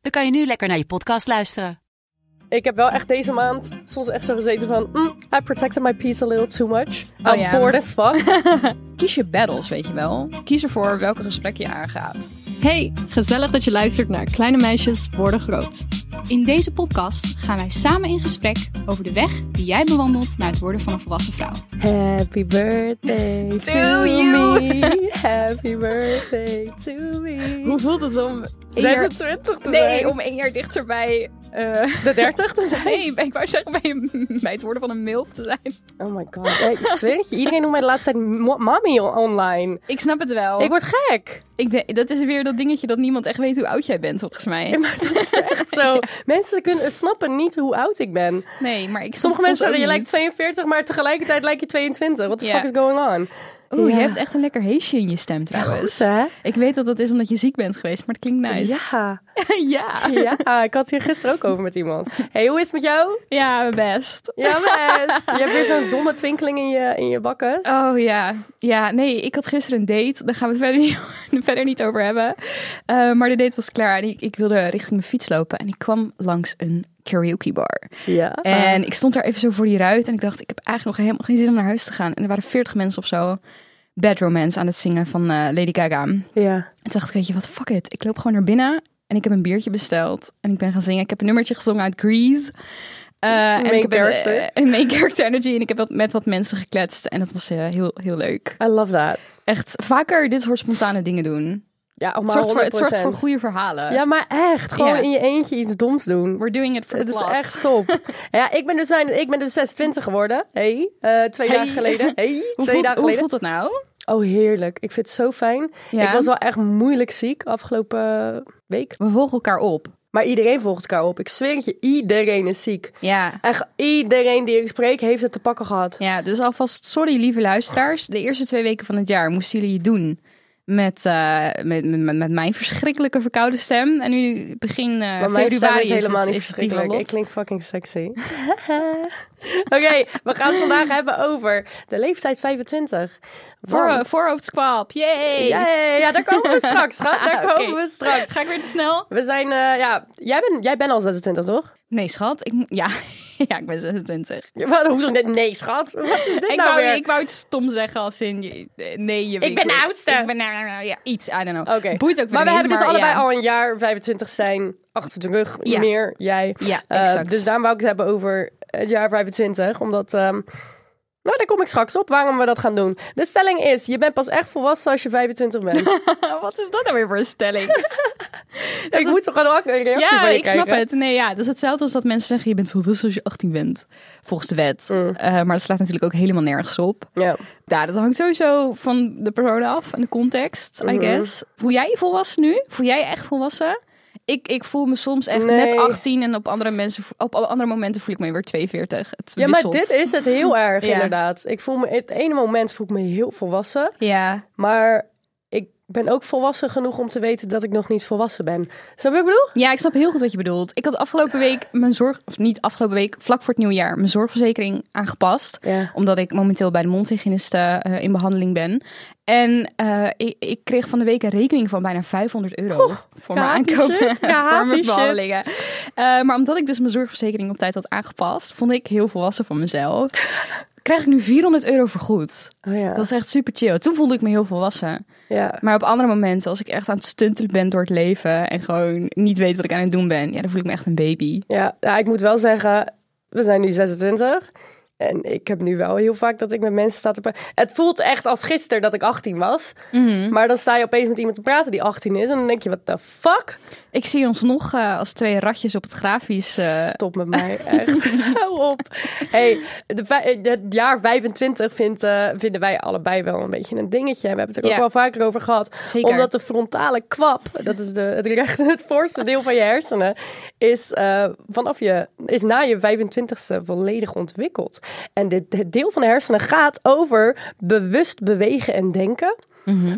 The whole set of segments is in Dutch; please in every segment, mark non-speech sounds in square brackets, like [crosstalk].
dan kan je nu lekker naar je podcast luisteren. Ik heb wel echt deze maand soms echt zo gezeten van... Mm, I protected my peace a little too much. Oh, I'm ja. bored as fuck. [laughs] Kies je battles, weet je wel. Kies ervoor welke gesprek je aangaat. Hey, gezellig dat je luistert naar Kleine Meisjes Worden Groot. In deze podcast gaan wij samen in gesprek over de weg die jij bewandelt naar het worden van een volwassen vrouw. Happy birthday to, me. Happy birthday to me. Hoe voelt het om één jaar- 26 te Nee, zijn. om één jaar dichter eh, de 30 te zijn. nee, ik wou zeggen bij, bij het worden van een milf te zijn. Oh my god. Ja, ik zweer het je. Iedereen noemt mij de laatste tijd mo- mommy online. Ik snap het wel. Ik word gek. Ik dat is weer dat dingetje dat niemand echt weet hoe oud jij bent, volgens mij. Maar dat is echt zo. [laughs] Mensen kunnen, snappen niet hoe oud ik ben. Nee, maar ik Sommige mensen zeggen, je lijkt niet. 42, maar tegelijkertijd lijk je 22. What the fuck is going on? Oeh, Ja. je hebt echt een lekker heesje in je stem trouwens. Goed, hè? Ik weet dat dat is omdat je ziek bent geweest, maar het klinkt nice. Ja. [laughs] ja. Ja, ik had hier gisteren ook over met iemand. hey, hoe is het met jou? Ja, best. Ja, best. Je hebt weer zo'n [laughs] domme twinkeling in je, in je bakkes. Oh ja. Ja, nee, ik had gisteren een date. Daar gaan we het [laughs] verder niet, verder niet over hebben. Eh, maar de date was klaar en ik, ik wilde richting mijn fiets lopen. En ik kwam langs een karaoke bar. Ja. En ik stond daar even zo voor die ruit. En ik dacht, ik heb eigenlijk nog helemaal geen zin om naar huis te gaan. En er waren veertig mensen of zo. Bad Romance aan het zingen van eh, Lady Gaga. En ja. toen dacht ik, weet je wat, fuck it. Ik loop gewoon naar binnen. En ik heb een biertje besteld. En ik ben gaan zingen. Ik heb een nummertje gezongen uit Grease. Eh, en ik heb character. eh, een main character energy. En ik heb met wat mensen gekletst. En dat was eh, heel, heel leuk. I love that. Echt vaker dit soort spontane dingen doen. Ja, Het maar zorgt, voor, het 100%. zorgt voor goede verhalen. Ja, maar echt. Gewoon in je eentje iets doms doen. We're doing it for the Het is echt top. [laughs] ja, ik ben, dus, ik ben dus 26 geworden. Hey, twee Hey. dagen geleden. Hey, [laughs] Hoe, twee voelt, dagen hoe geleden. voelt dat nou? Oh, heerlijk. Ik vind het zo fijn. Ja. Ik was wel echt moeilijk ziek afgelopen week. We volgen elkaar op. Maar iedereen volgt elkaar op. Ik zweer het je, iedereen is ziek. Ja. Echt iedereen die ik spreek heeft het te pakken gehad. ja, dus alvast sorry lieve luisteraars. De eerste twee weken van het jaar moesten jullie het doen met, eh, met, met, met mijn verschrikkelijke verkoude stem. En nu begin eh Maar mijn februari is helemaal het, niet verschrikkelijk. Ik klink fucking sexy. [laughs] Oké, we gaan het vandaag hebben over de leeftijd 25. Voor, voorhoofdskwap, yay! Ja, daar komen we straks, schat. [laughs] Daar komen we straks. Ga ik weer te snel? We zijn, eh, ja, jij bent, jij bent al 26, toch? Nee, schat. Ik, ja. [laughs] ja, ik ben 26. Ja, Wat, hoezo? Nee, Nee, schat. Wat is dit Ik nou wou, weer? ik wou het stom zeggen als in... eh, Nee, je Ik ben de oudste. Ik ben ja, iets, I don't know. Oké. Boeit ook Maar we hebben dus allebei ja. al een jaar 25 zijn achter de rug. Ja. Meer, jij. Ja, Eh, dus daarom wou ik het hebben over het jaar 25. Omdat, ehm, nou daar kom ik straks op waarom we dat gaan doen. De stelling is, je bent pas echt volwassen als je 25 bent. [laughs] Wat is dat nou weer voor een stelling? [laughs] ik moet toch gewoon ook een reactie ja, van je ik snap het. Nee, ja, dat is hetzelfde als dat mensen zeggen... je bent volwassen als je 18 bent. Volgens de wet. Mm. Eh, maar dat slaat natuurlijk ook helemaal nergens op. Ja. Ja, dat hangt sowieso van de persoon af en de context, I Mhm. guess. Voel jij je volwassen nu? Voel jij je echt volwassen? Ik, ik voel me soms echt Nee. net 18 en op andere, mensen, op andere momenten voel ik me weer 42. Het ja, maar dit is het heel erg Ja. inderdaad. Ik voel me, het ene moment voel ik me heel volwassen. Ja, Maar ben ook volwassen genoeg om te weten dat ik nog niet volwassen ben. Snap je wat ik bedoel? Ja, ik snap heel goed wat je bedoelt. Ik had afgelopen week mijn zorg, of niet afgelopen week, vlak voor het nieuwjaar, mijn zorgverzekering aangepast. Ja. Omdat ik momenteel bij de mondhygiënist eh, eh, in behandeling ben. En eh, ik, ik kreeg van de week een rekening van bijna 500 euro voor mijn aankopen [laughs] voor mijn behandelingen. Eh, maar omdat ik dus mijn zorgverzekering op tijd had aangepast, vond ik heel volwassen van mezelf. Krijg ik nu 400 euro vergoed. Oh ja. Dat is echt super chill. Toen voelde ik me heel volwassen. ja. Maar op andere momenten, als ik echt aan het stuntelen ben door het leven en gewoon niet weet wat ik aan het doen ben, ja, dan voel ik me echt een baby. Ja, ja, ik moet wel zeggen, we zijn nu 26. En ik heb nu wel heel vaak dat ik met mensen sta te praten. Het voelt echt als gisteren dat ik 18 was. Maar dan sta je opeens met iemand te praten die 18 is. En dan denk je, wat the fuck? Ik zie ons nog eh, als twee ratjes op het grafisch. eh, Stop met mij, echt. [laughs] Hou op. Hey, de, vij- het jaar 25 vindt, eh, vinden wij allebei wel een beetje een dingetje. We hebben het er ook wel vaker over gehad. Zeker. Omdat de frontale kwap, dat is de, het, recht, het voorste deel van je hersenen, is, eh, vanaf je, is na je 25ste volledig ontwikkeld. En dit, het deel van de hersenen gaat over bewust bewegen en denken.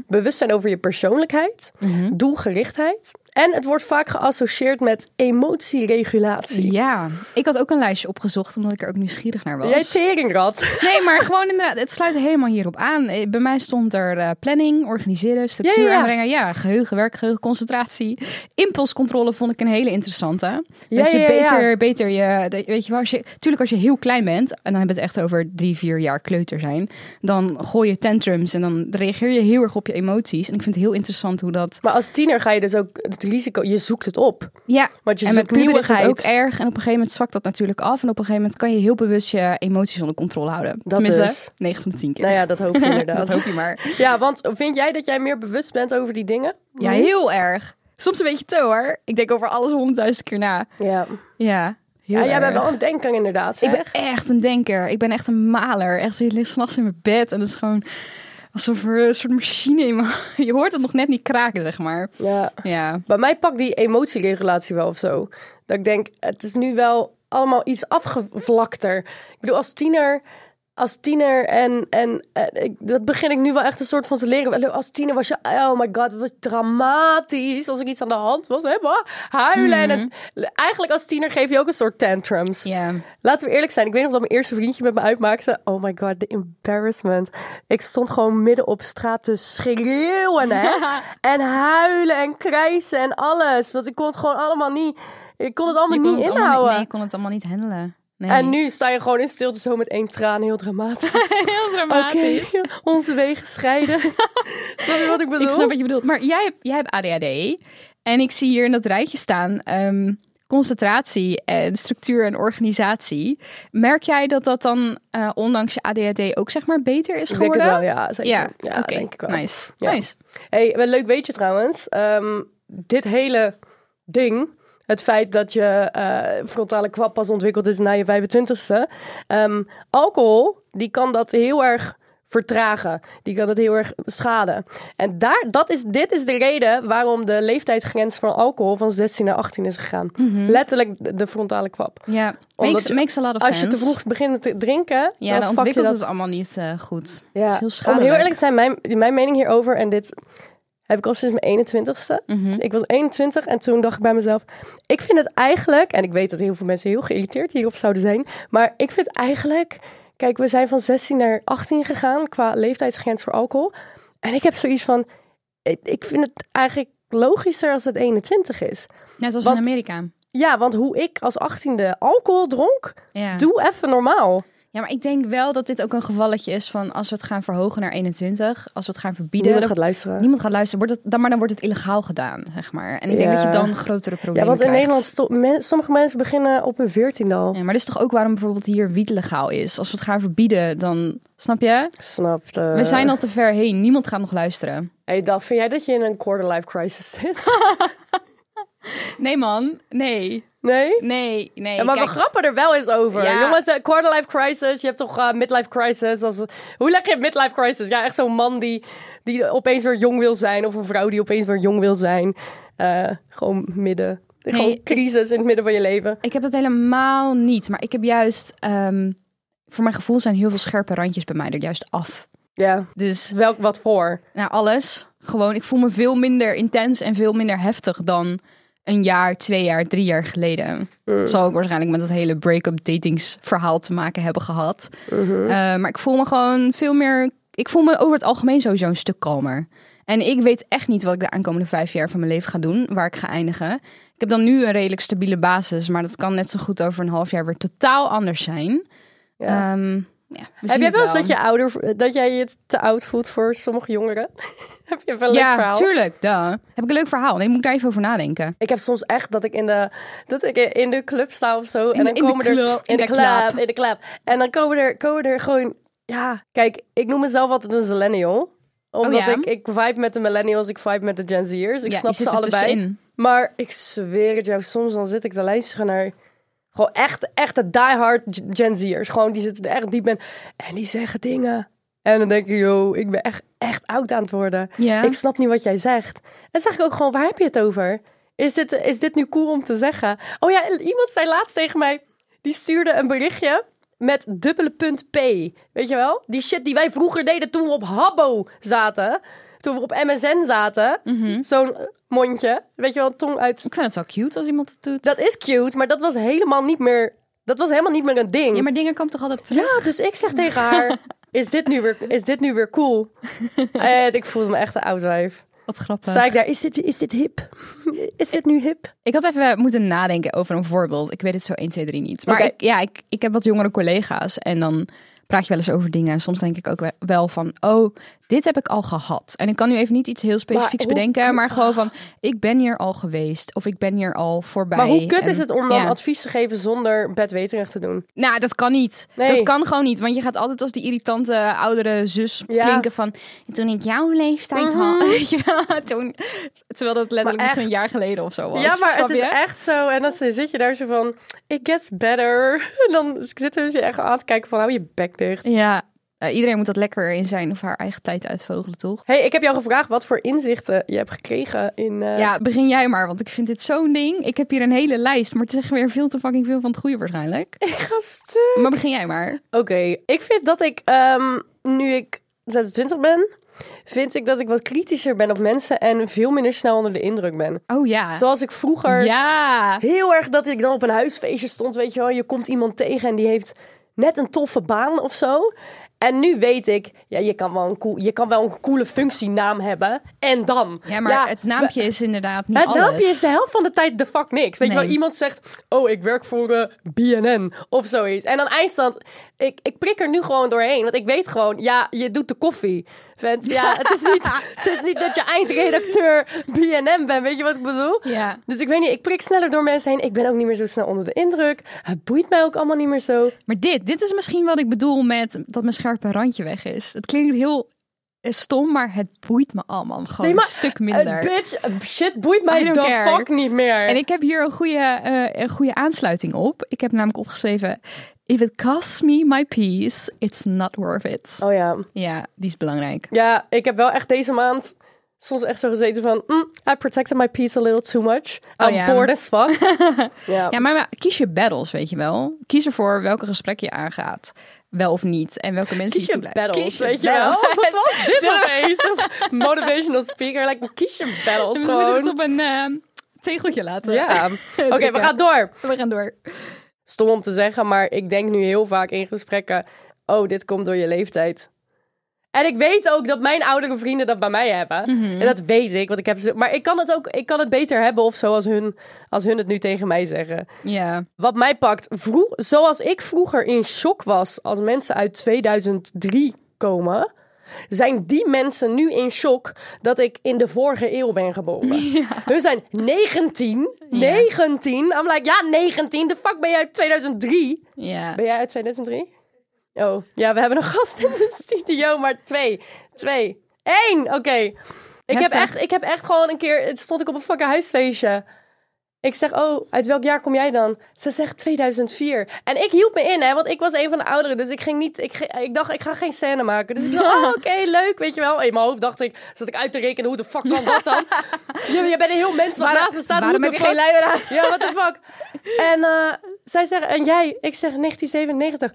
Bewust zijn over je persoonlijkheid, doelgerichtheid. En het wordt vaak geassocieerd met emotieregulatie. ja, ik had ook een lijstje opgezocht omdat ik er ook nieuwsgierig naar was. Jij teringrad. Nee, maar gewoon inderdaad, het sluit helemaal hierop aan. Eh, Bij mij stond er eh, planning, organiseren, structuur Ja, aanbrengen. Ja, geheugen, werkgeheugen, concentratie. Impulscontrole vond ik een hele interessante. Dat Ja, je ja, ja. beter, beter je, dat- weet je wel, als je, tuurlijk als je heel klein bent, en dan hebben we het echt over drie, vier jaar kleuter zijn, dan gooi je tantrums en dan reageer je heel erg op je emoties. En ik vind het heel interessant hoe dat... Maar als tiener ga je dus ook het risico, je zoekt het op. Ja, Want je en met puber is dat nieuwigheid. ook erg. En op een gegeven moment zwakt dat natuurlijk af. En op een gegeven moment kan je heel bewust je emoties onder controle houden. Dat Tenminste, dus. 9 van de 10 keer. Nou ja, dat hoop je inderdaad. [laughs] dat hoop je maar. Ja, want vind jij dat jij meer bewust bent over die dingen? Ja, heel erg. Soms een beetje te hoor. Ik denk over alles honderdduizend keer na. Ja, Ja, heel ja jij bent erg. wel een denker inderdaad, Ik ben echt een denker. Ik ben echt een maler. Echt, je ligt s'nachts in mijn bed en het is gewoon alsof er een soort machine in me... [laughs] Je hoort het nog net niet kraken, zeg maar. Ja. Ja. Bij mij pakt die emotieregulatie wel of zo. Dat ik denk, het is nu wel allemaal iets afgevlakter. Ik bedoel, als tiener... Als tiener en, en eh, ik, dat begin ik nu wel echt een soort van te leren. Als tiener was je, oh my god, wat was dramatisch. Als ik iets aan de hand was, helemaal huilen. En het- eigenlijk als tiener geef je ook een soort tantrums. Ja. Laten we eerlijk zijn. Ik weet nog dat mijn eerste vriendje met me uitmaakte. Oh my god, de embarrassment. Ik stond gewoon midden op straat te schreeuwen. Hè? [laughs] en huilen en krijsen en alles. Want ik kon het gewoon allemaal niet... Ik kon het allemaal niet het allemaal inhouden. nee, je kon het allemaal niet handelen. Nee. En nu sta je gewoon in stilte zo met één traan. Heel dramatisch. [laughs] heel dramatisch. [laughs] Onze wegen scheiden. [laughs] Snap je wat ik bedoel? Ik snap wat je bedoelt. Maar jij hebt, jij hebt ADHD. En ik zie hier in dat rijtje staan... ehm, concentratie en structuur en organisatie. Merk jij dat dat dan, eh, ondanks je ADHD, ook zeg maar beter is Ik denk geworden? het wel, ja. Zeker. Ja, Ja, denk ik wel. Nice. Ja. nice. Hey, wel leuk weet je trouwens. ehm, dit hele ding, het feit dat je eh, frontale kwap pas ontwikkeld is na je 25ste. ehm, alcohol, die kan dat heel erg vertragen. Die kan het heel erg schaden. En daar, dat is, dit is de reden waarom de leeftijdsgrens van alcohol van 16 naar 18 is gegaan. Letterlijk de, de frontale kwap. Ja, makes, je- makes a lot of Als je sense. te vroeg begint te drinken, Ja, dan je ontwikkelt dat het allemaal niet eh, goed. ja, Het is heel om heel eerlijk te zijn, mijn, mijn mening hierover, en dit heb ik al sinds mijn 21ste. Mhm. Dus ik was 21 en toen dacht ik bij mezelf, ik vind het eigenlijk, en ik weet dat heel veel mensen heel geïrriteerd hierop zouden zijn, maar ik vind eigenlijk, kijk, we zijn van 16 naar 18 gegaan qua leeftijdsgrens voor alcohol. En ik heb zoiets van, ik, ik vind het eigenlijk logischer als het 21 is. Net als Want- in Amerika. Ja, want hoe ik als 18e alcohol dronk, Ja. doe even normaal. Ja, maar ik denk wel dat dit ook een gevalletje is van als we het gaan verhogen naar 21, als we het gaan verbieden, Niemand gaat luisteren. niemand gaat luisteren, wordt het, dan, maar dan wordt het illegaal gedaan, zeg maar. En ik denk Ja. dat je dan grotere problemen Ja, want in krijgt. Nederland, men- sommige mensen beginnen op hun 14 al. Ja, maar dat is toch ook waarom bijvoorbeeld hier wiet legaal is. Als we het gaan verbieden, dan snap je? Snap. We zijn al te ver heen. Niemand gaat nog luisteren. Hey, Daf, vind jij dat je in een quarter-life crisis zit? [laughs] Nee, man. Nee. Nee? Nee. Nee. Ja, maar Kijk, we grappen er wel eens over. Ja. Jongens, eh, quarter-life crisis. Je hebt toch eh, midlife crisis. Als, hoe leg je midlife crisis? Ja, echt zo'n man die, die opeens weer jong wil zijn. Of een vrouw die opeens weer jong wil zijn. Eh, gewoon midden. Gewoon Nee, crisis in het midden van je leven. Ik heb dat helemaal niet. Maar ik heb juist... ehm, voor mijn gevoel zijn heel veel scherpe randjes bij mij er juist af. Ja. Dus Welk wat voor? nou, alles. Gewoon, ik voel me veel minder intens en veel minder heftig dan een jaar, twee jaar, drie jaar geleden. Zal ook waarschijnlijk met dat hele break-up datingsverhaal te maken hebben gehad. Eh, maar ik voel me gewoon veel meer... Ik voel me over het algemeen sowieso een stuk kalmer. En ik weet echt niet wat ik de aankomende vijf jaar van mijn leven ga doen. Waar ik ga eindigen. Ik heb dan nu een redelijk stabiele basis. Maar dat kan net zo goed over een half jaar weer totaal anders zijn. Ja. Ehm, Ja, Heb jij wel eens dat, je ouder, dat jij je te oud voelt voor sommige jongeren? [laughs] heb je wel een leuk Ja, verhaal? tuurlijk. Duh. Heb ik een leuk verhaal? Nee, moet ik daar even over nadenken. Ik heb soms echt dat ik in de, dat ik in de club sta of zo. en de- dan in de komen er club, in de in de club, club. in de club. En dan komen er, komen er gewoon. Ja, kijk, ik noem mezelf altijd een millennial. Omdat Oh ja? ik, ik vibe met de millennials, ik vibe met de Gen Z'ers. Ik ja, snap ze er allebei. tussenin. Maar ik zweer het jou, soms dan zit ik te luisteren naar gewoon echt, echte diehard Gen Z'ers. Gewoon, die zitten er echt diep in. En die zeggen dingen. En dan denk ik, yo, ik ben echt, echt oud aan het worden. Ja. Ik snap niet wat jij zegt. En zeg ik ook gewoon, waar heb je het over? Is dit, is dit nu cool om te zeggen? Oh ja, iemand zei laatst tegen mij, die stuurde een berichtje met dubbele punt P. Weet je wel? Die shit die wij vroeger deden toen we op Habbo zaten. Toen we op MSN zaten. Zo'n eh, mondje. Weet je wel, tong uit. Ik vind het wel cute als iemand het doet. Dat is cute, maar dat was helemaal niet meer... Dat was helemaal niet meer een ding. Ja, maar dingen komen toch altijd terug? Ja, dus ik zeg tegen haar... [laughs] Is dit nu weer, is dit nu weer cool? [laughs] en ik voelde me echt een oud wijf. Wat grappig. Sta ik daar, is dit, is dit hip? Is dit nu hip? Ik had even moeten nadenken over een voorbeeld. Ik weet het zo 1, 2, 3 niet. Maar ik, ja, ik, ik heb wat jongere collega's en dan praat je wel eens over dingen. En soms denk ik ook we- wel van, oh, dit heb ik al gehad. En ik kan nu even niet iets heel specifieks bedenken, kut- maar gewoon van, ik ben hier al geweest of ik ben hier al voorbij. Maar hoe kut En- is het om dan ja. advies te geven zonder bedweterig te doen? Nou, dat kan niet. Nee. Dat kan gewoon niet. Want je gaat altijd als die irritante oudere zus Ja. klinken van... Toen ik jouw leeftijd had... [laughs] Je wel, toen, terwijl dat letterlijk misschien een jaar geleden of zo was. ja, maar het is echt zo. En dan zit je daar zo van, it gets better. [laughs] En dan zitten ze je echt aan te kijken van, hou je bek dicht. Ja, iedereen moet dat lekker in zijn of haar eigen tijd uitvogelen, toch? hey, ik heb jou gevraagd wat voor inzichten je hebt gekregen in... eh, Ja, begin jij maar, want ik vind dit zo'n ding. Ik heb hier een hele lijst, maar het is echt weer veel te fucking veel van het goede waarschijnlijk. Ik ga stuk. Maar begin jij maar. Oké, ik vind dat ik, ehm, nu ik 26 ben, vind ik dat ik wat kritischer ben op mensen en veel minder snel onder de indruk ben. Oh ja. Zoals ik vroeger Ja. heel erg dat ik dan op een huisfeestje stond, weet je wel. Je komt iemand tegen en die heeft net een toffe baan of zo. En nu weet ik, ja, je kan wel een, cool, je kan wel een coole functienaam hebben. En dan? Ja, maar het naampje is inderdaad niet Het alles. naampje is de helft van de tijd de fuck niks. Weet je wel, iemand zegt, oh, ik werk voor eh, BNN of zoiets. En dan eindstand, ik, ik prik er nu gewoon doorheen. Want ik weet gewoon, ja, je doet de koffie. Ja, het is niet, [laughs] het is niet dat je eindredacteur BNN bent. Weet je wat ik bedoel? Ja. Dus ik weet niet, ik prik sneller door mensen heen. Ik ben ook niet meer zo snel onder de indruk. Het boeit mij ook allemaal niet meer zo. Maar dit, dit is misschien wat ik bedoel met dat mijn scherpe randje weg is. Het klinkt heel stom, maar het boeit me allemaal gewoon Nee, maar een stuk Uh, minder. bitch, uh, shit boeit mij don't de care. fuck niet meer. En ik heb hier een goede, eh, een goede aansluiting op. Ik heb namelijk opgeschreven: If it costs me my peace, it's not worth it. Oh ja. Ja, die is belangrijk. Ja, ik heb wel echt deze maand soms echt zo gezeten van... mm, I protected my peace a little too much. Oh I'm ja. bored as fuck. [laughs] ja. Ja, maar kies je battles, weet je wel. Kies ervoor welke gesprek je aangaat. Wel of niet. En welke mensen Kies je toelaat. battles, Kies je weet je wel? [laughs] Wat was dit opeens? Motivational speaker, like, kies je battles [laughs] We moeten het gewoon. op een eh, tegeltje laten. Ja. Oké, we gaan door. We gaan door. Stom om te zeggen, maar ik denk nu heel vaak in gesprekken... Oh, dit komt door je leeftijd. En ik weet ook dat mijn oudere vrienden dat bij mij hebben. Mhm. En dat weet ik, want ik heb ze... Maar ik kan het ook ik kan het beter hebben of zo als hun, als hun het nu tegen mij zeggen. Ja. Wat mij pakt, vroeg, zoals ik vroeger in shock was als mensen uit 2003 komen, zijn die mensen nu in shock dat ik in de vorige eeuw ben geboren. [laughs] Hun zijn 19. 19. I'm like, ja, 19. De fuck ben jij uit 2003? Ja. Ben jij uit 2003? Oh, ja, we hebben een gast in de studio, maar twee. Twee. Eén, oké. Ik, heb echt, ik heb echt gewoon een keer... Het stond ik op een fucking huisfeestje. Ik zeg, oh, uit welk jaar kom jij dan? Ze zegt 2004. En ik hield me in, hè, want ik was een van de ouderen. Dus ik ging niet... Ik, ik dacht, ik ga geen scène maken. Dus ik zei, oh, [laughs] oké, leuk, weet je wel. In mijn hoofd dacht ik, zat ik uit te rekenen, hoe de fuck kan dat dan? [laughs] Je, je bent een heel mens wat naast me staat. waarom hoe heb je geen luier aan? Ja, what the fuck? En eh, zij zeggen, en jij? Ik zeg 1997.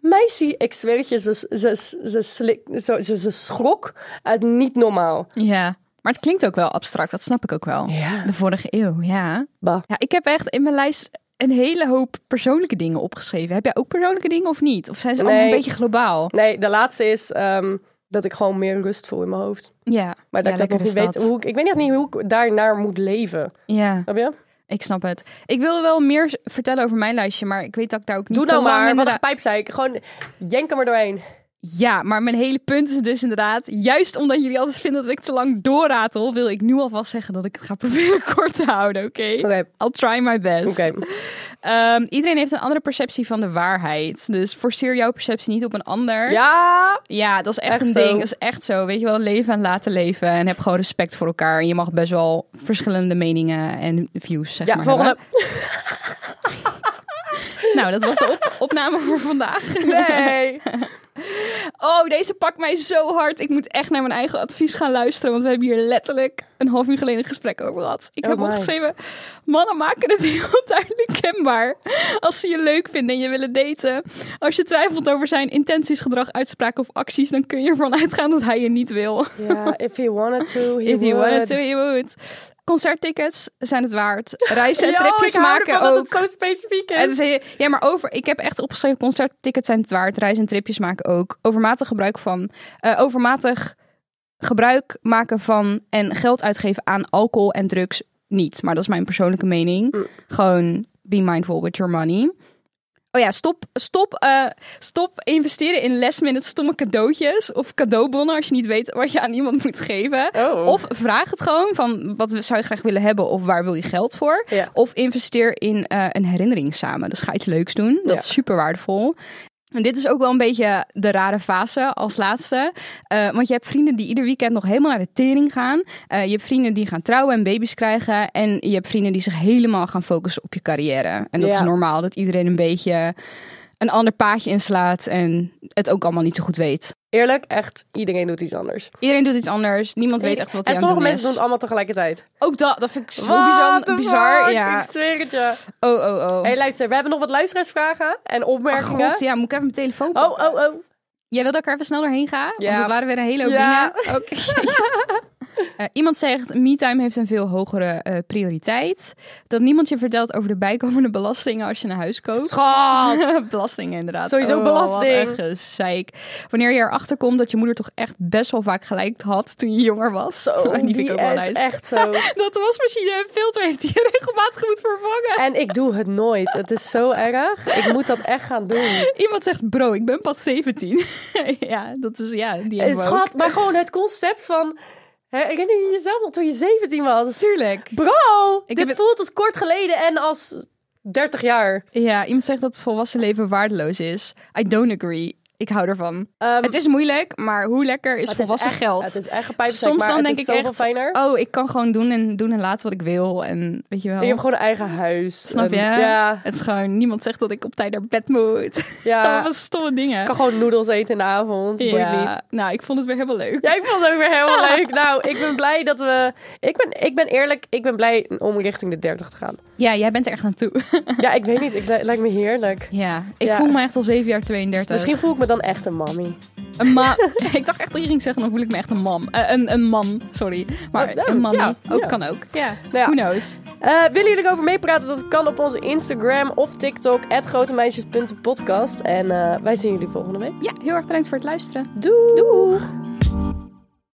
Meisje, ik zweer het je, ze, ze, ze, slik, ze, ze, ze schrok uit niet normaal. Ja. Maar het klinkt ook wel abstract, dat snap ik ook wel. Ja. De vorige eeuw, ja. Bah. Ja, ik heb echt in mijn lijst een hele hoop persoonlijke dingen opgeschreven. Heb jij ook persoonlijke dingen of niet? Of zijn ze allemaal een beetje globaal? Nee, de laatste is ehm, dat ik gewoon meer rust voel in mijn hoofd. Ja. Maar dat ja, ik dat nog niet weet. Hoe, ik ik weet nog niet hoe ik daarnaar moet leven. Ja. Snap je? Ik snap het. Ik wilde wel meer vertellen over mijn lijstje, maar ik weet dat ik daar ook niet Doe nou lang maar, wat inderdaad- een pijpzeik. Gewoon jenk er maar doorheen. Ja, maar mijn hele punt is dus inderdaad, juist omdat jullie altijd vinden dat ik te lang doorratel, wil ik nu alvast zeggen dat ik het ga [laughs] proberen kort te houden, oké? Oké. I'll try my best. Oké. Ehm, iedereen heeft een andere perceptie van de waarheid. Dus forceer jouw perceptie niet op een ander. Ja, Ja, dat is echt, Echt een zo. ding. Dat is echt zo. Weet je wel, leven en laten leven. En heb gewoon respect voor elkaar. En je mag best wel verschillende meningen en views, zeg ja maar. volgende. [laughs] Nou, dat was de op- opname voor vandaag. Nee. [laughs] Oh, deze pakt mij zo hard. Ik moet echt naar mijn eigen advies gaan luisteren. Want we hebben hier letterlijk een half uur geleden een gesprek over gehad. Ik Oh heb my. opgeschreven: Mannen maken het heel [laughs] duidelijk kenbaar. Als ze je leuk vinden en je willen daten. Als je twijfelt over zijn intenties, gedrag, uitspraken of acties. dan kun je ervan uitgaan dat hij je niet wil. Ja, if he wanted to, he If would. wanted to, would. Concerttickets zijn het waard. [laughs] Reizen en tripjes ik hou maken ervan ook. dat het zo specifiek is. ja, maar over. Ik heb echt opgeschreven: concerttickets zijn het waard. Reizen en tripjes maken ook. Overmatig gebruik van. eh, overmatig gebruik maken van. En geld uitgeven aan alcohol en drugs niet. Maar dat is mijn persoonlijke mening. Mm. Gewoon be mindful with your money. Oh ja, stop, stop, eh, stop investeren in last minute stomme cadeautjes of cadeaubonnen als je niet weet wat je aan iemand moet geven. Oh. Of vraag het gewoon van wat zou je graag willen hebben of waar wil je geld voor. Ja. Of investeer in eh, een herinnering samen. Dus ga iets leuks doen. Dat Ja. is super waardevol. En dit is ook wel een beetje de rare fase als laatste. Eh, want je hebt vrienden die ieder weekend nog helemaal naar de tering gaan. Eh, je hebt vrienden die gaan trouwen en baby's krijgen. En je hebt vrienden die zich helemaal gaan focussen op je carrière. En dat Ja. is normaal dat iedereen een beetje een ander paadje inslaat. En het ook allemaal niet zo goed weet. Eerlijk, echt, iedereen doet iets anders. Iedereen doet iets anders. Niemand weet echt wat hij en aan het sommige mensen is. doen het allemaal tegelijkertijd. Ook dat, dat vind ik zo bizar. bizar ja. Ik zweer het je. Oh, oh, oh. hey, luister, we hebben nog wat luisteraarsvragen en opmerkingen. God, ja, moet ik even mijn telefoon oh, pakken? oh, oh. Jij wil dat ik er even snel doorheen ga? Ja. Want het waren weer een hele hoop Ja. dingen. Oké. [laughs] [laughs] Eh, iemand zegt, me-time heeft een veel hogere eh, prioriteit. Dat niemand je vertelt over de bijkomende [laughs] belastingen als je een huis koopt. Schat. [laughs] belastingen inderdaad. Sowieso Oh, belasting. Gezeik. Wanneer je erachter komt dat je moeder toch echt best wel vaak gelijk had toen je jonger was. Zo, [laughs] die die, vind ik ook wel nice. echt zo. Dat de wasmachine filter heeft die je regelmatig moet vervangen. En ik doe het nooit. Het is zo erg. Ik moet dat echt gaan doen. Iemand zegt, bro, ik ben pas 17. ja, dat is, ja, die Eh. Schat, maar gewoon het concept van... Herinner je jezelf nog toen je 17 was? Tuurlijk. Bro, Ik dit het- voelt als kort geleden en als 30 jaar. Ja, iemand zegt dat het volwassen leven waardeloos is. I don't agree. Ik hou ervan. Ehm, het is moeilijk, maar hoe lekker is volwassen echt, geld? Het is echt een Soms dan het denk is ik echt, fijner. oh, ik kan gewoon doen en, doen en laten wat ik wil. En weet je wel. En je hebt gewoon een eigen huis. Snap En- je? Ja, Het is gewoon, niemand zegt dat ik op tijd naar bed moet. ja. [laughs] Wat stomme dingen. Ik kan gewoon noedels eten in de avond. Boeit niet. ja, nou, ik vond het weer helemaal leuk. Ja, ik vond het ook weer helemaal [laughs] leuk. Nou, ik ben blij dat we... Ik ben, ik ben eerlijk, ik ben blij om richting de 30 te gaan. Ja, jij bent er echt naartoe. Ja, ik weet niet. Ik, li- lijkt me heerlijk. ja, ik Ja. voel me echt al zeven jaar 32. Misschien voel ik me dan echt een mommy. Een ma [laughs] ik dacht echt dat je ging zeggen, dan voel ik me echt een mam. Eh, een, een man, sorry. Maar Oh, een ja, ook ja. kan ook. Ja, Nou who knows. Eh, willen jullie erover meepraten? Dat kan op onze Instagram of TikTok, grotemeisjes.podcast. En eh, wij zien jullie volgende week. Ja, heel erg bedankt voor het luisteren. Doei! Doeg!